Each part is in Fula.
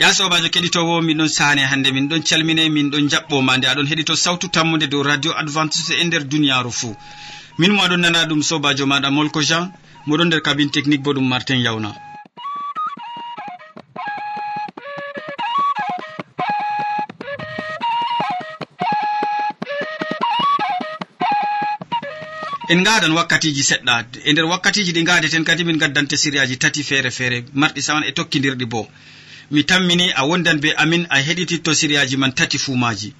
ya sobajo keɗitowo min ɗon sane hande min ɗon calmine min ɗon jaɓɓoma nde aɗon heɗito sawtu tammude dow radio adventiste e nder duniyaru fou min mo aɗon nana ɗum sobajo maɗa molko jean. Moɗon nder cabine technique bo ɗum martin yawna. En gadan wakkatiji seɗɗa. E nder wakkatiji ɗi gadeten kadi min gaddante siriyaji tati feere feere marɗi saman e tokkidirɗi boo mi tammini a wondan be amin a heɗititto siriyaji man tati fuu maji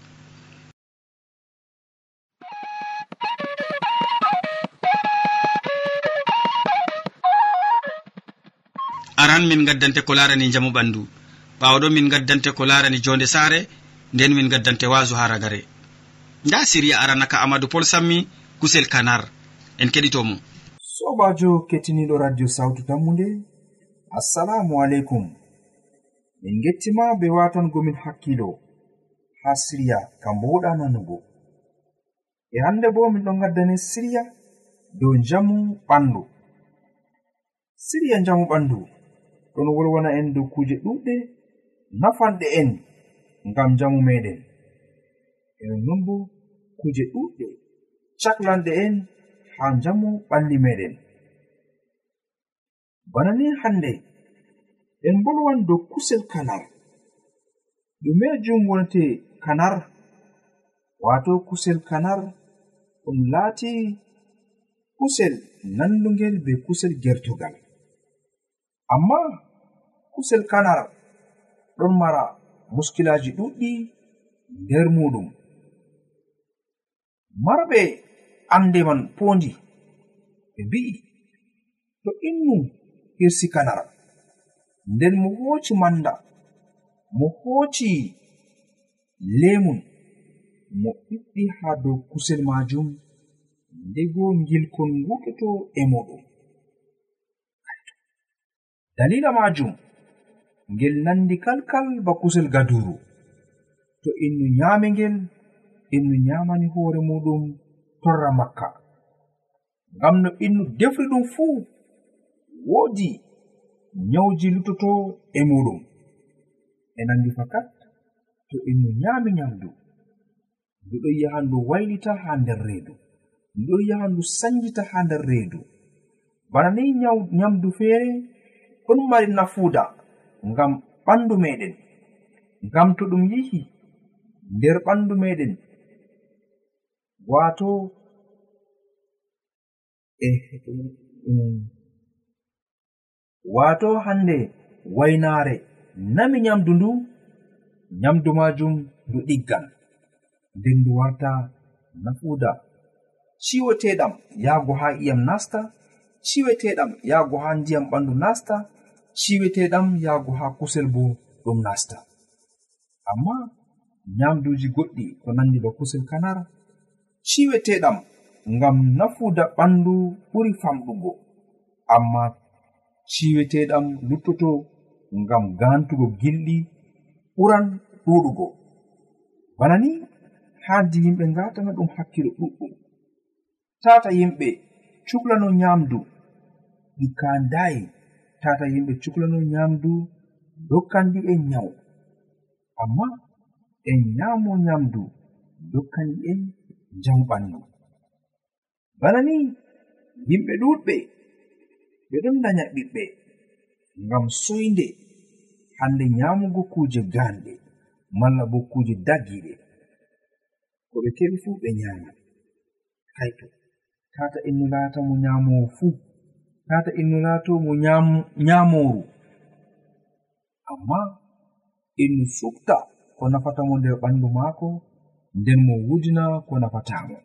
aran min gaddante ko larani jamu ɓandu. Ɓawaɗo min gaddante ko larani jonde saare nden min gaddante wasu ha ragare. Nda siriya aranaka amadou pol sammi kusel kanar. En keɗitomo. Sobajo kettiniɗo radio sawtu tammude assalamu aleykum. min gettima be watangomin hakkilo ha siriya kam boɗa nanugo. E hande bo min ɗon gaddane siriya dow jamu ɓandu. Siriya jamu ɓandu ɗon wolwana en dow kuje ɗuɗɗe nafanɗe en ngam jamu meɗen. Enon non bo kuje ɗuɗɗe caklanɗe en ha jamu ɓalli meɗen. Bana ni hande en bolwan dow kusel kanar. Ɗume jum wonte kanar. Wato kusel kanar ɗum laati kusel nandugel be kusel gertugal. Amma kusel kanar ɗon mara muskilaji ɗuɗɗi nder muɗum. Marɓe ande man pondi ɓe mbi'i to innu hirsi kanar. nden mo hooci manda mo hooci lemun mo ɓiɗɗi haa dow kusel maajum ndego ngilkon nguɗoto e moɗum. Dalila maajum ngel nandi kalkal ba kusel gaduru. To innu nyaami ngel innu nyamani hoore muɗum torra makka. Ngam no innu defri ɗum fuu woodi nyawji lutoto e muɗum. E nandi fakat to enu nyami nyamdu ndu ɗon yaha ndu waylita ha nder reedu ndu ɗon yaha ndu sanjita ha nder reedu. Bana ni nyamdu feere ɗon mari nafuuda ngam ɓandu meɗen ngam to ɗum yihi nder ɓandu meɗen wato e, e wato hande waynaare. Nami nyamdu ndu nyamdu majum ndu ɗiggan. Nden ndu warta nafuuda. Ciweteɗam yahgo ha iyam nasta ciweteɗam yahgo ha ndiyam ɓandu nasta ciweteɗam yahgo ha kusel bo ɗum nasta amma nyamduji goɗɗi ko nandi ba kusel kanara ciweteɗam ngam nafuda ɓandu ɓuri famɗugo. Amma ciweteɗam luttoto ngam gantugo gilɗi ɓuran ɗuɗugo. Bana ni haandi yimɓe ngatana ɗum hakkilo ɗuɗɗum. Tata yimɓe cuklano nyamdu ɗi kandayi tata yimɓe cuklano nyamdu dokkandi en nyawu. Amma en nyamo nyamdu dokkandi en njamu ɓandu. Bana ni yimɓe ɗuɗɓe ɓe ɗon daña ɓiɓɓe ngam soyde hande nyamugo kuje ganɗe malla bo kuje dagiɗe ko ɓe keɓi fuu ɓe nyama kaito tata innu laata mo nyamowo fuu tata innu laato mo nyamoru amma innu sufta ko nafatamo nder ɓandu maako nden mo wudina ko nafatamo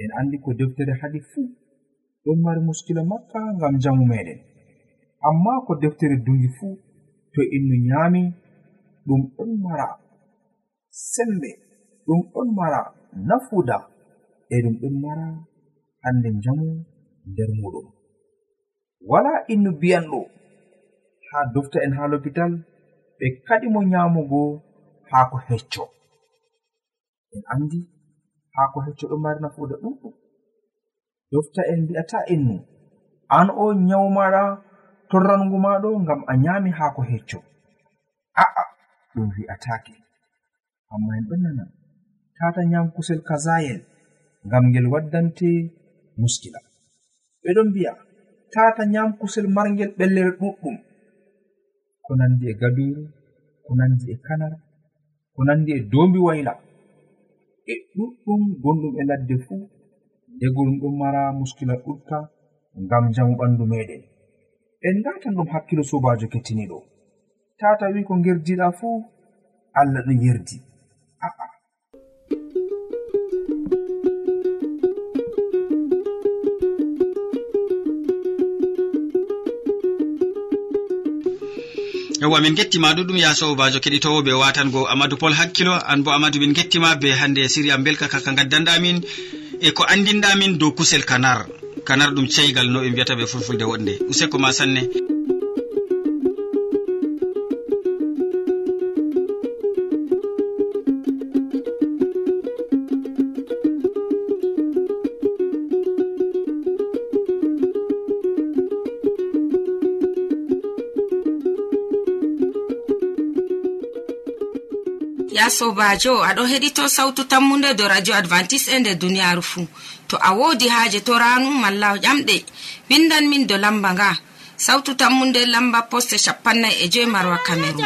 en andi ko deftere hadi fuu. ɗon mari muskila makka ngam jamu meɗen. Amma ko deftere dungi fuu to innu nyami ɗum ɗon mara sembe ɗum ɗon mara nafuda e ɗum ɗon mara hande jamu nder muɗum. Wala innu biyanɗo ha dofta en ha lopital ɓe kaɗi mo nyamugo haako hecco. En andi haako hecco ɗon mari nafuda ɗuɗɗum. yofta en mbi'ata e innu an o nyawmaɗa torrangu maɗo ngam a nyami haako hecco. A'a ɗum wi'atake amma en ɗon nana tata nyam kusel kazayel ngam ngel waddante muskila. Ɓe ɗon mbi'a tata nyam kusel margel ɓellere ɗuɗɗum. Ko nandi e gaduru ko nandi e kanar ko nandi e dombi wayla. E ɗuɗɗum gonɗum e ladde fuu ndegol ɗon mara muskila ɗuɗka ngam jamu ɓandu meɗen. En ndatan ɗum hakkilo sobajo kettiniɗo tata wi ko gerdiɗa fuu allah ɗo yerdi aa. Yewwa min gettima ɗuɗum ya sobajo keɗitowo ɓe watango amadou pol hakkilo. An bo amadou min gettima be hande siriya belka kaka gaddanɗamin e ko andinɗamin dow kusel kanar. Kanar ɗum ceygal no ɓe mbiyata ɓe fulfulde wonde useko ma sanne. ya sobajo aɗo heɗito sawtu tammunde do radio advantice e nder duniyaaru fuu to a woodi haaje to ranu malla ƴamɗe. Windan min do lamba nga. Sawtu tammunde lamba poste shapannay e joyi marwa cameron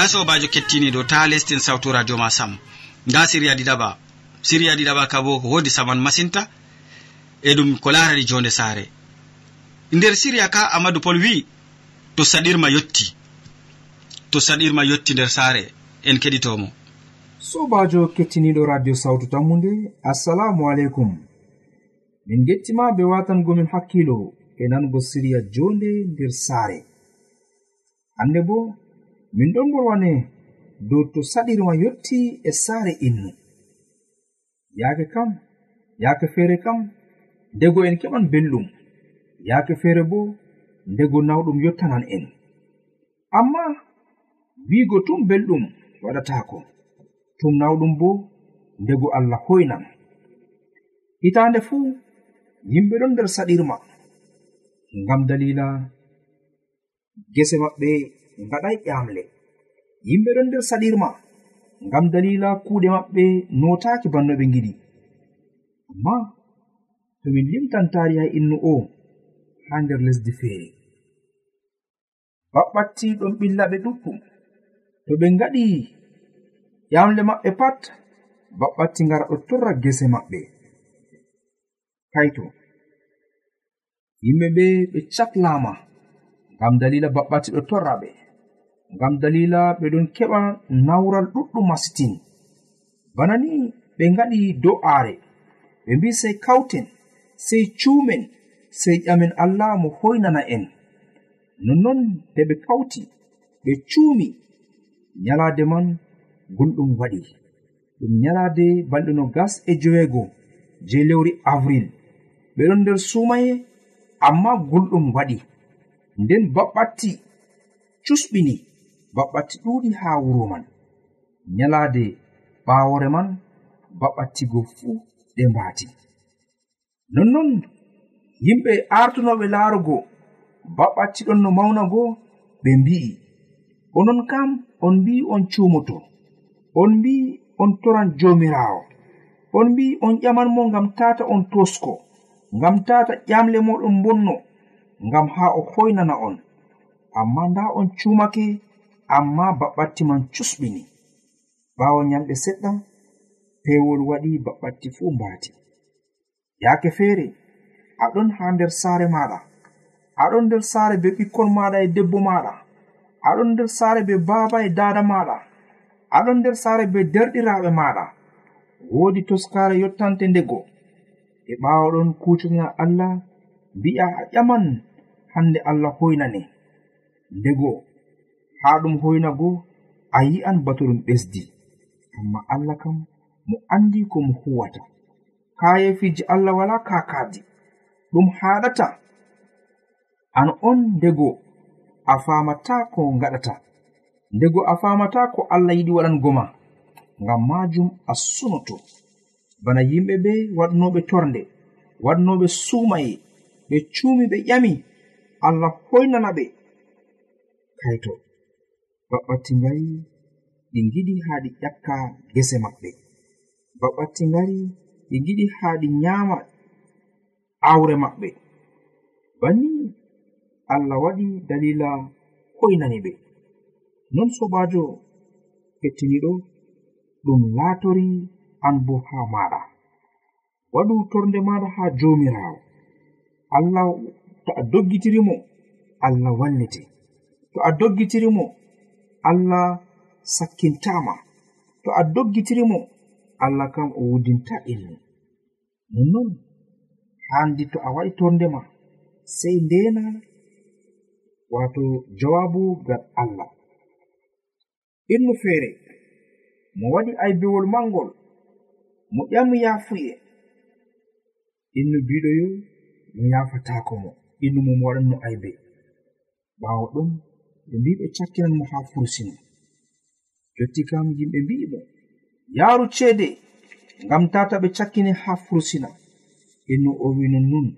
ya sobajo kettiniɗo ta lestin sawtu radio ma sam. Nda siriya ɗiɗaɓa siriya ɗiɗaɓa ka bo wodi saman masinta e ɗum ko larani jonde saare. Nder siriya ka amadou pol wi to saɗirma yotti. To saɗirma yotti nder saare en keɗitomo. Sobajo kettiniɗo radio sawtu tammude assalamu aleykum. Min gettima be watangomin hakkilo e nango siriya jonde nder saare. Hande bo min ɗon mbolwane dow to saɗirma yotti e saare innu. Yaake kam yaake feere kam ndego en keɓan belɗum. Yaake feere bo ndego nawɗum yottanan en. Amma wiigo tum belɗum waɗataako tum nawɗum bo ndego allah hoynan. Hitaande fuu yimɓe ɗon nder saɗirma. Ngam dalila gese maɓɓe ɓe ngaɗay ƴamle. Yimɓe ɗon nder saɗirma ngam dalila kuuɗe maɓɓe notaki banno ɓe giɗi amma to min limtan tariha innu o ha nder lesdi feere. Baɓɓatti ɗon ɓilla ɓe ɗuɗɗum. To ɓe ngaɗi ƴamle maɓɓe pat baɓɓatti ngara ɗo torra gese maɓɓe. Kaito yimɓe ɓe ɓe caklama ngam dalila baɓɓatti ɗo torra ɓe. ngam dalila ɓe ɗon keɓa nawral ɗuɗɗum masitin. Bana ni ɓe ngaɗi do'aare. Ɓe mbi sey kawten sey cuumen sey ƴamen allah mo hoynana en. Nonnon nde ɓe kawti ɓe cuumi nyalaade man gulɗum waɗi. Ɗum nyalaade balɗe no gas e joweego je lewri avril. Ɓe ɗon nder sumaye amma gulɗum waɗi. Nden baɓɓatti cusɓini. baɓɓatti ɗuɗi haa wuro man. Nyalaade ɓaawore man baɓɓattigo fuu ɗe mbaati. Nonnon yimɓe artunoɓe laarugo baɓɓattiɗon no mawna go ɓe mbi'i. Onon kam on mbi'i on cuumoto on mbi'i on toran joomiraawo on mbi'i on ƴaman mo ngam tata on tosko ngam tata ƴamle moɗon bonno ngam haa o hoynana on. Amma nda on cuumake amma baɓɓatti man cusɓini ɓaawo nyalɗe seɗɗa pewol waɗi baɓɓatti fuu mbaati yaake feere aɗon haa nder saare maɗa aɗon nder saare be ɓikkon maɗa e debbo maɗa aɗon nder saare be baaba e dada maɗa aɗon nder saare be derɗiraɓe maɗa woodi toskare yottante ndego. E ɓawoɗon ɗon allah mbi'a a ƴaman hande allah hoynane ndego. haa ɗum hoynago a yi'an batuɗum ɓesdi. Amma allah kam mo anndi ko mo huwata. Kayefiji allah wala kakadi ɗum haɗata. An on ndego a famata ko gaɗata ndego a famata ko allah yiɗi waɗango ma. Ngam majum a sunoto. Bana yimɓe ɓe waɗnoɓe torde waɗnoɓe sumaye ɓe cumi ɓe ƴami. Allah hoynana ɓe. Kayto baɓɓatti ngari ɗi giɗi haa ɗi ƴakka gese maɓɓe. Baɓɓatti ngari ɗi giɗi haa ɗi nyaama aawre maɓɓe. Banni allah waɗi dalila koynani ɓe. Non sobajo kettiniɗo ɗum laatori an bo haa maɗa. Waɗu torde maɗa haa jomirawo. Allah to a doggitirimo allah wallete to a doggitirimo allah sakkintama to a doggitirimo allah kam o wudinta ilmu. Nonnon handi to a waɗi torde ma sei ndena wato jawabu ngal allah. Innu feere mo waɗi aybewol mangol mo ƴami yafuye innu biɗoyo mo yafatako mo innu mo mo waɗanno aybe. Ɓawo ɗum ɓe mbi ɓe cakkinan mo haa fursina jotti kam yimɓe mbi'i mo yaaru ceede ngam tata ɓe cakkine haa fursina inno o wi nonnon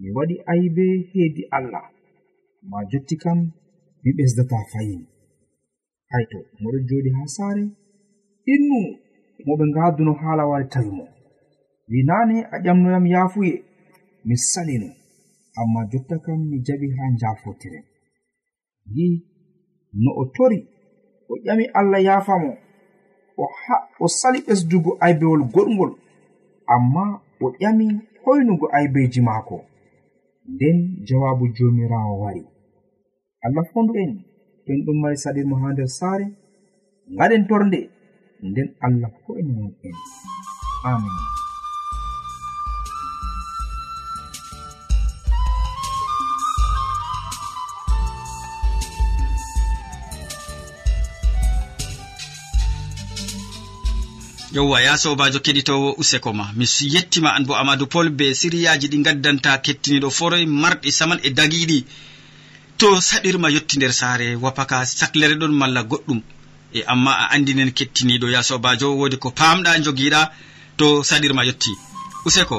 mi waɗi aybe heedi allah. Ma jotti kam mi ɓesdata fayin hayto moɗo jooɗi haa saare innu mo ɓe ngaaduno haala wari tawi mo. Wi naane a ƴamnoyam yaafuye mi salino amma jotta kam mi jaɓi haa njaafotiren yi no o tori o ƴami allah yafamo o o sali ɓesdugo aybewol goɗgol amma o ƴami hoynugo aybeji maako. Nden jawabu jomirawo wari. Allah fondu'en to en ɗum mari saɗirmo ha nder saare ngaɗen torde nden allah ho'inanon en. Amin. yowwa ya sobajo keɗitowo useko ma. Mi yettima an bo amadou pol be siriyaji ɗi gaddanta kettiniɗo foroy marɗi saman e dagiɗi. To saɗirma yetti nder saare wapaka saklere ɗon malla goɗɗum. E amma a andinen kettiniɗo ya sobajo wodi ko pamɗa jogiɗa to saɗirma yetti useko.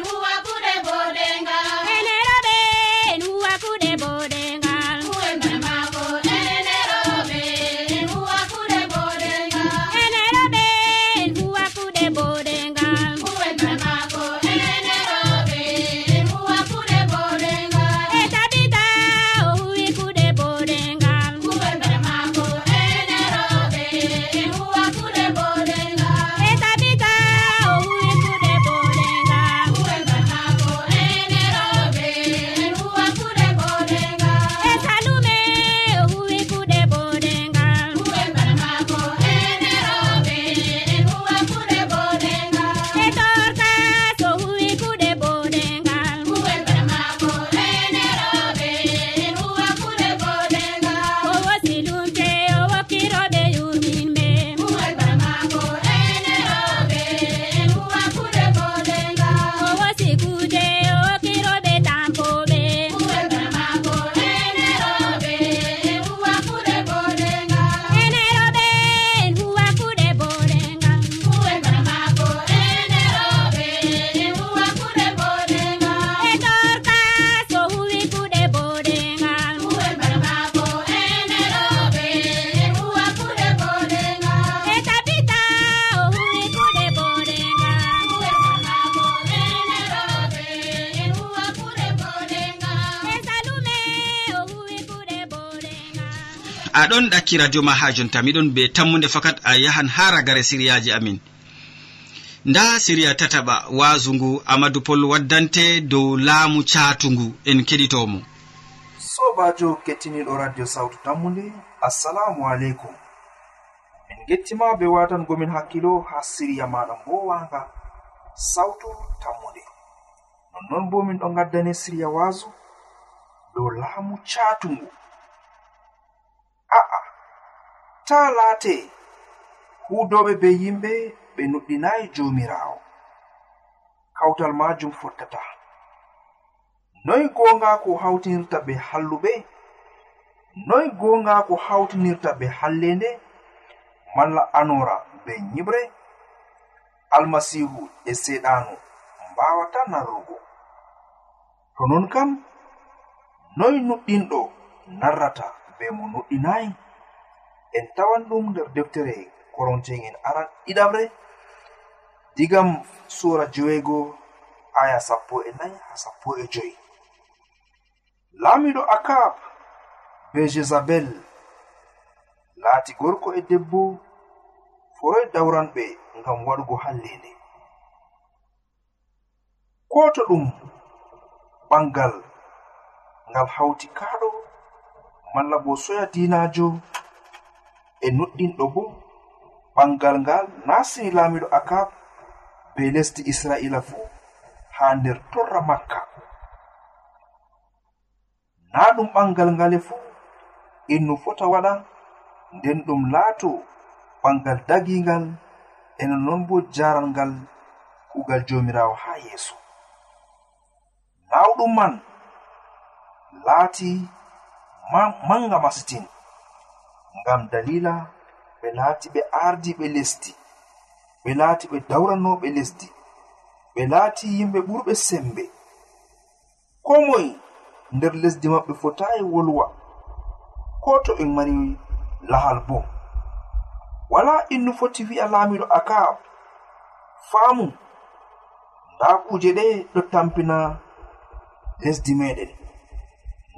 aɗon ɗakki radio ma ha jonta miɗon be tammude fakat a yahan ha ragare siriyaji amin. Nda siriya tataɓa waasu ngu amadou pol waddante dow laamu catungu en keɗitomo. Sobajo kettiniɗo radio sawtu tammude assalamu aleykum. Min gettima be watangomin hakkilo ha siriya maɗa mbowanga sawtu tammude nonnon bo min ɗo gaddane siriya waasu dow laamu catungu a'a. Ta laate huudoɓe be yimɓe ɓe nuɗɗinayi jomirawo kawtal majum fottata. Noy goongaako hawtinirta be halluɓe? Noy goongaako hawtinirta be hallende malla anora be nyiɓre? Almasihu e seeɗaanu mbawata narrugo. To non kam noy nuɗɗinɗo narrata. be mo nuɗɗinayi en tawan ɗum nder deftere koronte'en aran ɗiɗamre digam sura jowego aya sappo e nayi ha sappo e joyi. Laamiɗo akab be jezabel. Laati gorko e debbo foroy dawranɓe ngam waɗugo hallende ko to ɗum ɓangal ngal hawti kaaɗo malla bo soya dinajo e nuɗɗinɗo bo ɓangal ngal nasini laamiɗo akab be lesdi israila fuu ha nder torra makka. Na ɗum ɓangal ngale fuu innu fota waɗa nden ɗum laato ɓangal dagingal e nonnon bo jaral ngal kugal jomirawo ha yeeso. Nawɗum man laati manga masitin ngam dalila ɓe laati ɓe ardiɓe lesdi. Ɓe laati ɓe dawranoɓe lesdi. Ɓe laati yimɓe ɓurɓe sembe. Ko moye nder lesdi maɓɓe fotayi wolwa. Ko to ɓe mari lahal bo wala innu foti wi'a laamiɗo akab faamu. Nda kuuje ɗe ɗo tampina lesdi meɗen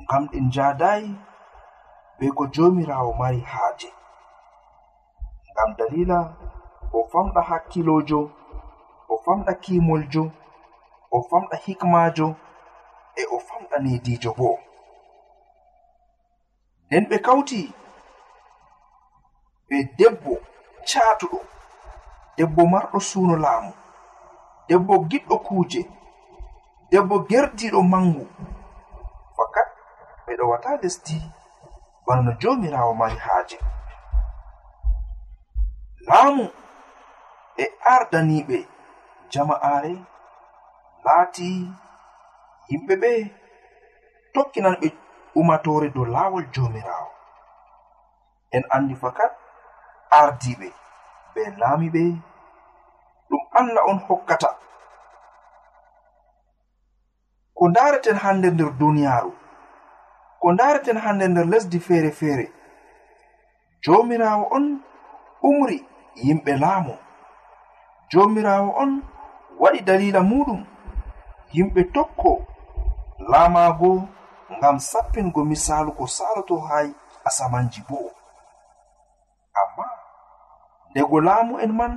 ngam ɗen njadayi be ko jomirawo mari haaje. Ngam dalila o famɗa hakkilojo o famɗa kimoljo o famɗa hikmajo e o famɗa nedijo bo. Nden ɓe kawti be debbo caatuɗo debbo marɗo suuno laamu debbo giɗɗo kuuje debbo gerdiɗo mangu ɓeɗo wata lesdi bana no jomirawo mari haaje. Laamu e ardaniɓe jama'are laati yimɓe ɓe tokkinan ɓe umatore dow laawol jomirawo. En andi fakat ardiɓe be laamiɓe ɗum allah on hokkata. Ko ndareten hande nder duniyaaru. ko ndaaraten hande nder lesdi feere feere. Jomirawo on umri yimɓe laamu. Jomirawo on waɗi dalila muɗum. Yimɓe tokko laamago ngam sappingo misalu ko saloto haa asamanji bo. Amma ndego laamu'en man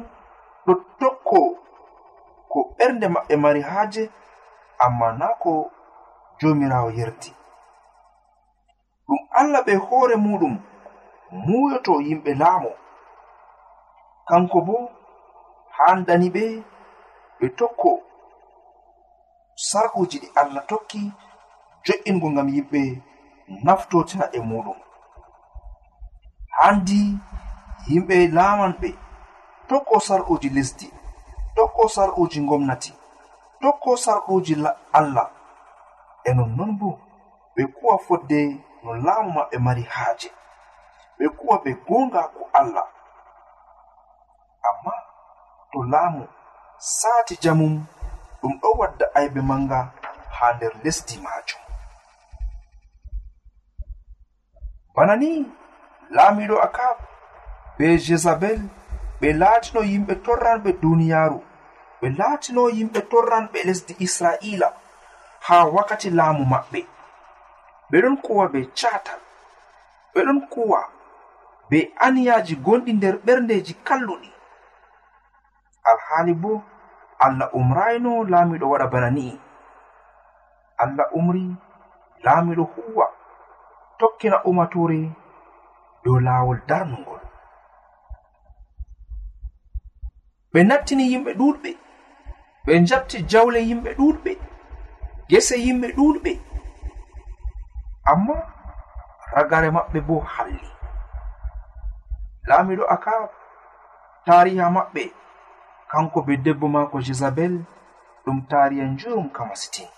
ɗo tokko ko ɓernde maɓɓe mari haaje amma na ko jomirawo yerti. ɗum allah ɓe hoore muɗum muyoto yimɓe laamo kanko bo handani ɓe ɓe tokko sarkuji ɗi allah tokki jo'ingo ngam yimɓe naftotina e muɗum. Handi yimɓe laaman ɓe tokko sar'uji lesdi tokko sar'uji gomnati tokko sar'uji allah. E nonnon bo ɓe kuwa fodde no laamu maɓɓe mari haaje. Ɓe kuwa ɓe goonga ko allah. Amma to laamu saati jamum ɗum ɗo wadda aybe manga haa nder lesdi maajum. Bana ni laamiɗo akab be jezabel ɓe laatino yimɓe torranɓe duuniyaaru ɓe laatino yimɓe torranɓe lesdi isra'iila haa wakkati laamu maɓɓe. ɓe ɗon kuwa be catal ɓe ɗon kuwa be aniyaji gonɗi nder ɓerndeji kalluɗi. Alhaali bo allah umrayno laamiɗo waɗa bana ni'i allah umri laamiɗo huwa. Tokkina umatore dow laawol darnugol. Ɓe nattini yimɓe ɗuɗɓe. Ɓe jabti jawle yimɓe ɗuɗɓe. Gese yimɓe ɗuɗɓe. amma ragare maɓɓe bo halli. Laamiɗo akab tariha maɓɓe kanko be debbo maako jezabel ɗum tariha njurum kamasitin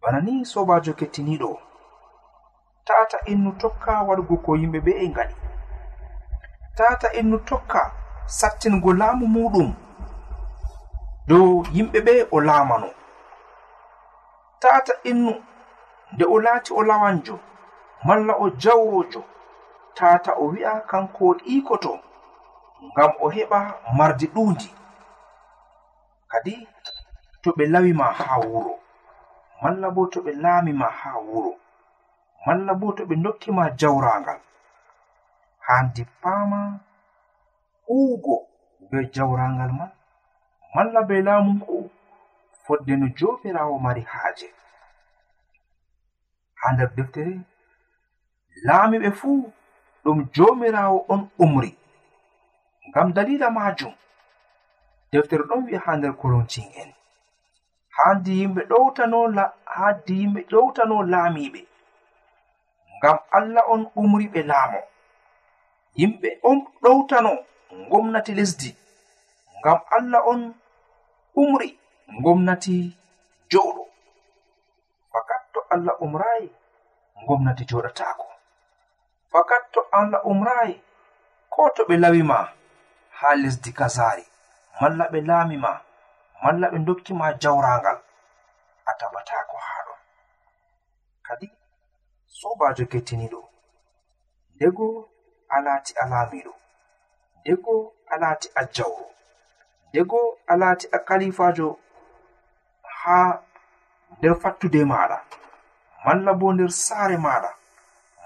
bana ni sobajo kettiniɗo tata innu tokka waɗugo ko yimɓe ɓe e ngaɗi. Tata innu tokka sattingo laamu muɗum dow yimɓe ɓe o laamano. Tata innu nde o laati o lawanjo malla o jawrojo tata o wi'a kanko o ɗiikoto ngam o heɓa mardi ɗuundi. Kadi to ɓe lawi ma haa wuro malla bo to ɓe laami ma haa wuro malla bo to ɓe dokkima jawraangal. Handi paama huugo be jawraangal man malla be laamu ngu fodde no jomirawo mari haaje. ha nder deftere laamiɓe fuu ɗum jomirawo on umri. Ngam dalila majum deftere ɗon wi'a ha nder korintin en haandi yimɓe ɗowtano haandi yimɓe ɗowtano laamiɓe ngam allah on umri ɓe laamo. Yimɓe on ɗowtano gomnati lesdi. Ngam allah on umri gomnati jowɗo allah umrayi gomnati joɗatako fakat to allah umrayi ko to ɓe lawima ha lesdi kazari malla ɓe laamima malla ɓe dokkima jawrangal a tabatako ha ɗon. Kadi sobajo kettiniɗo ndego alati a laamiɗo ndego alati a jawro ndego alati a kalifajo ha nder fattude maɗa malla bo nder saare maɗa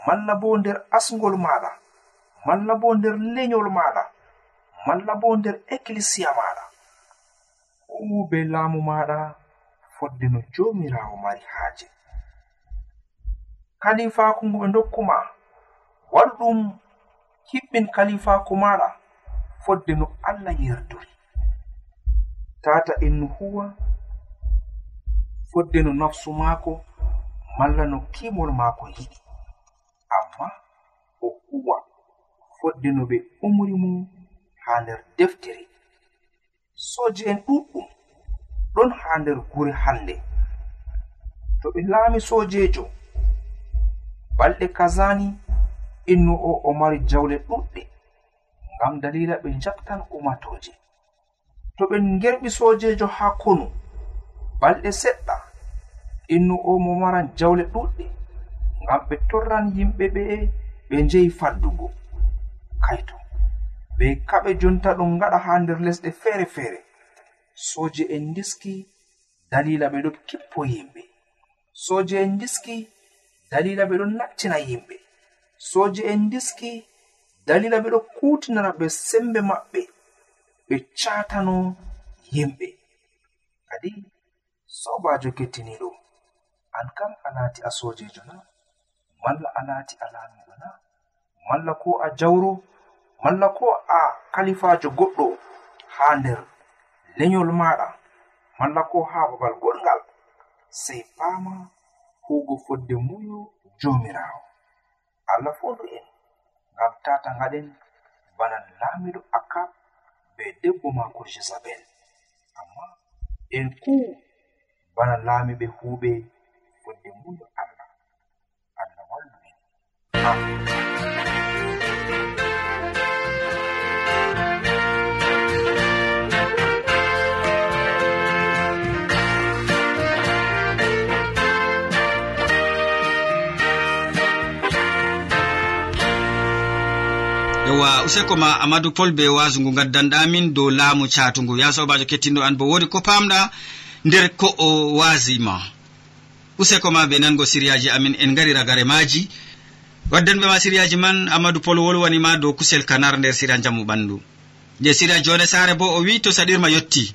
malla bo nder asgol maɗa malla bo nder lenyol maɗa malla bo nder ekkilisiya maɗa fuu be laamu maɗa fodde no jomirawo mari haaje. Kalifaku ngu ɓe dokkuma waɗu ɗum hiɓɓin kalifaku maɗa fodde no allah yerdori. Tata innu huwa fodde no nafsu maako malla no kimol maako yiɗi. Amma o huwa fodde no ɓe umri mo haa nder deftere. Soje en ɗuɗɗum ɗon haa nder gure hannde. To ɓe laami sojeejo balɗe kazani innu o o mari jawle ɗuɗɗe ngam dalila ɓe jabtan umatoje to ɓe ngerɓi sojejo haa konu balɗe seɗɗa innu o mo maran jawle ɗuɗɗe ngam ɓe torran yimɓe ɓe ɓe njehi faddugo. Kaito ɓe kaɓe jonta ɗum ngaɗa haa nder lesɗe feere feere soje en ndiski dalila ɓe ɗo kippo yimɓe. Soje en ndiski dalila ɓe ɗo nattina yimɓe. Soje en ndiski dalila ɓe ɗo kutinana ɓe sembe maɓɓe ɓe catano yimɓe. Kadi sobajo kettiniɗo. an kam a laati a sojejo na malla a laati a laamiɗo na malla ko a jawro malla ko a kalifajo goɗɗo haa nder lenyol maɗa malla ko haa babal goɗgal sey paama hugo fodde muyo jomirawo allah fondu en ngam tata ngaɗen bana laamiɗo akab be debbo mako jezabel. Amma en ku bana laamiɓe huuɓe wonde mbuyo allah. Allah wallu en ewa useko ma amadou pol be wasu ngu gaddanɗamin dow laamu catugu ya sobajo kettinɗo an bo wodi ko pamɗa nder ko o wasima useko ma be nango siriyaji amin en gari ragare maji waddanɓe ma siriyaji man amadou pol wolwanima dow kusel kanar nder sira jamu ɓandu. Nde siriya jone sare bo o wi to saɗirma yetti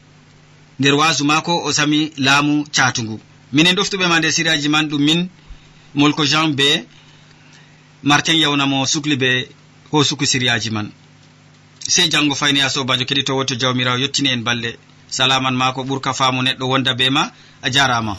nder wasu mako o sami laamu catugu minen ɗoftuɓe ma nder siriyaji man ɗum min molko jean be martin yawnamo sukli be hosuku siriyaji man. Sey janngo fayni a sobajo keɗitowo to jawmirawo yettini en balɗe salaman ma ko ɓurka faamu neɗɗo wonda be ma a jarama.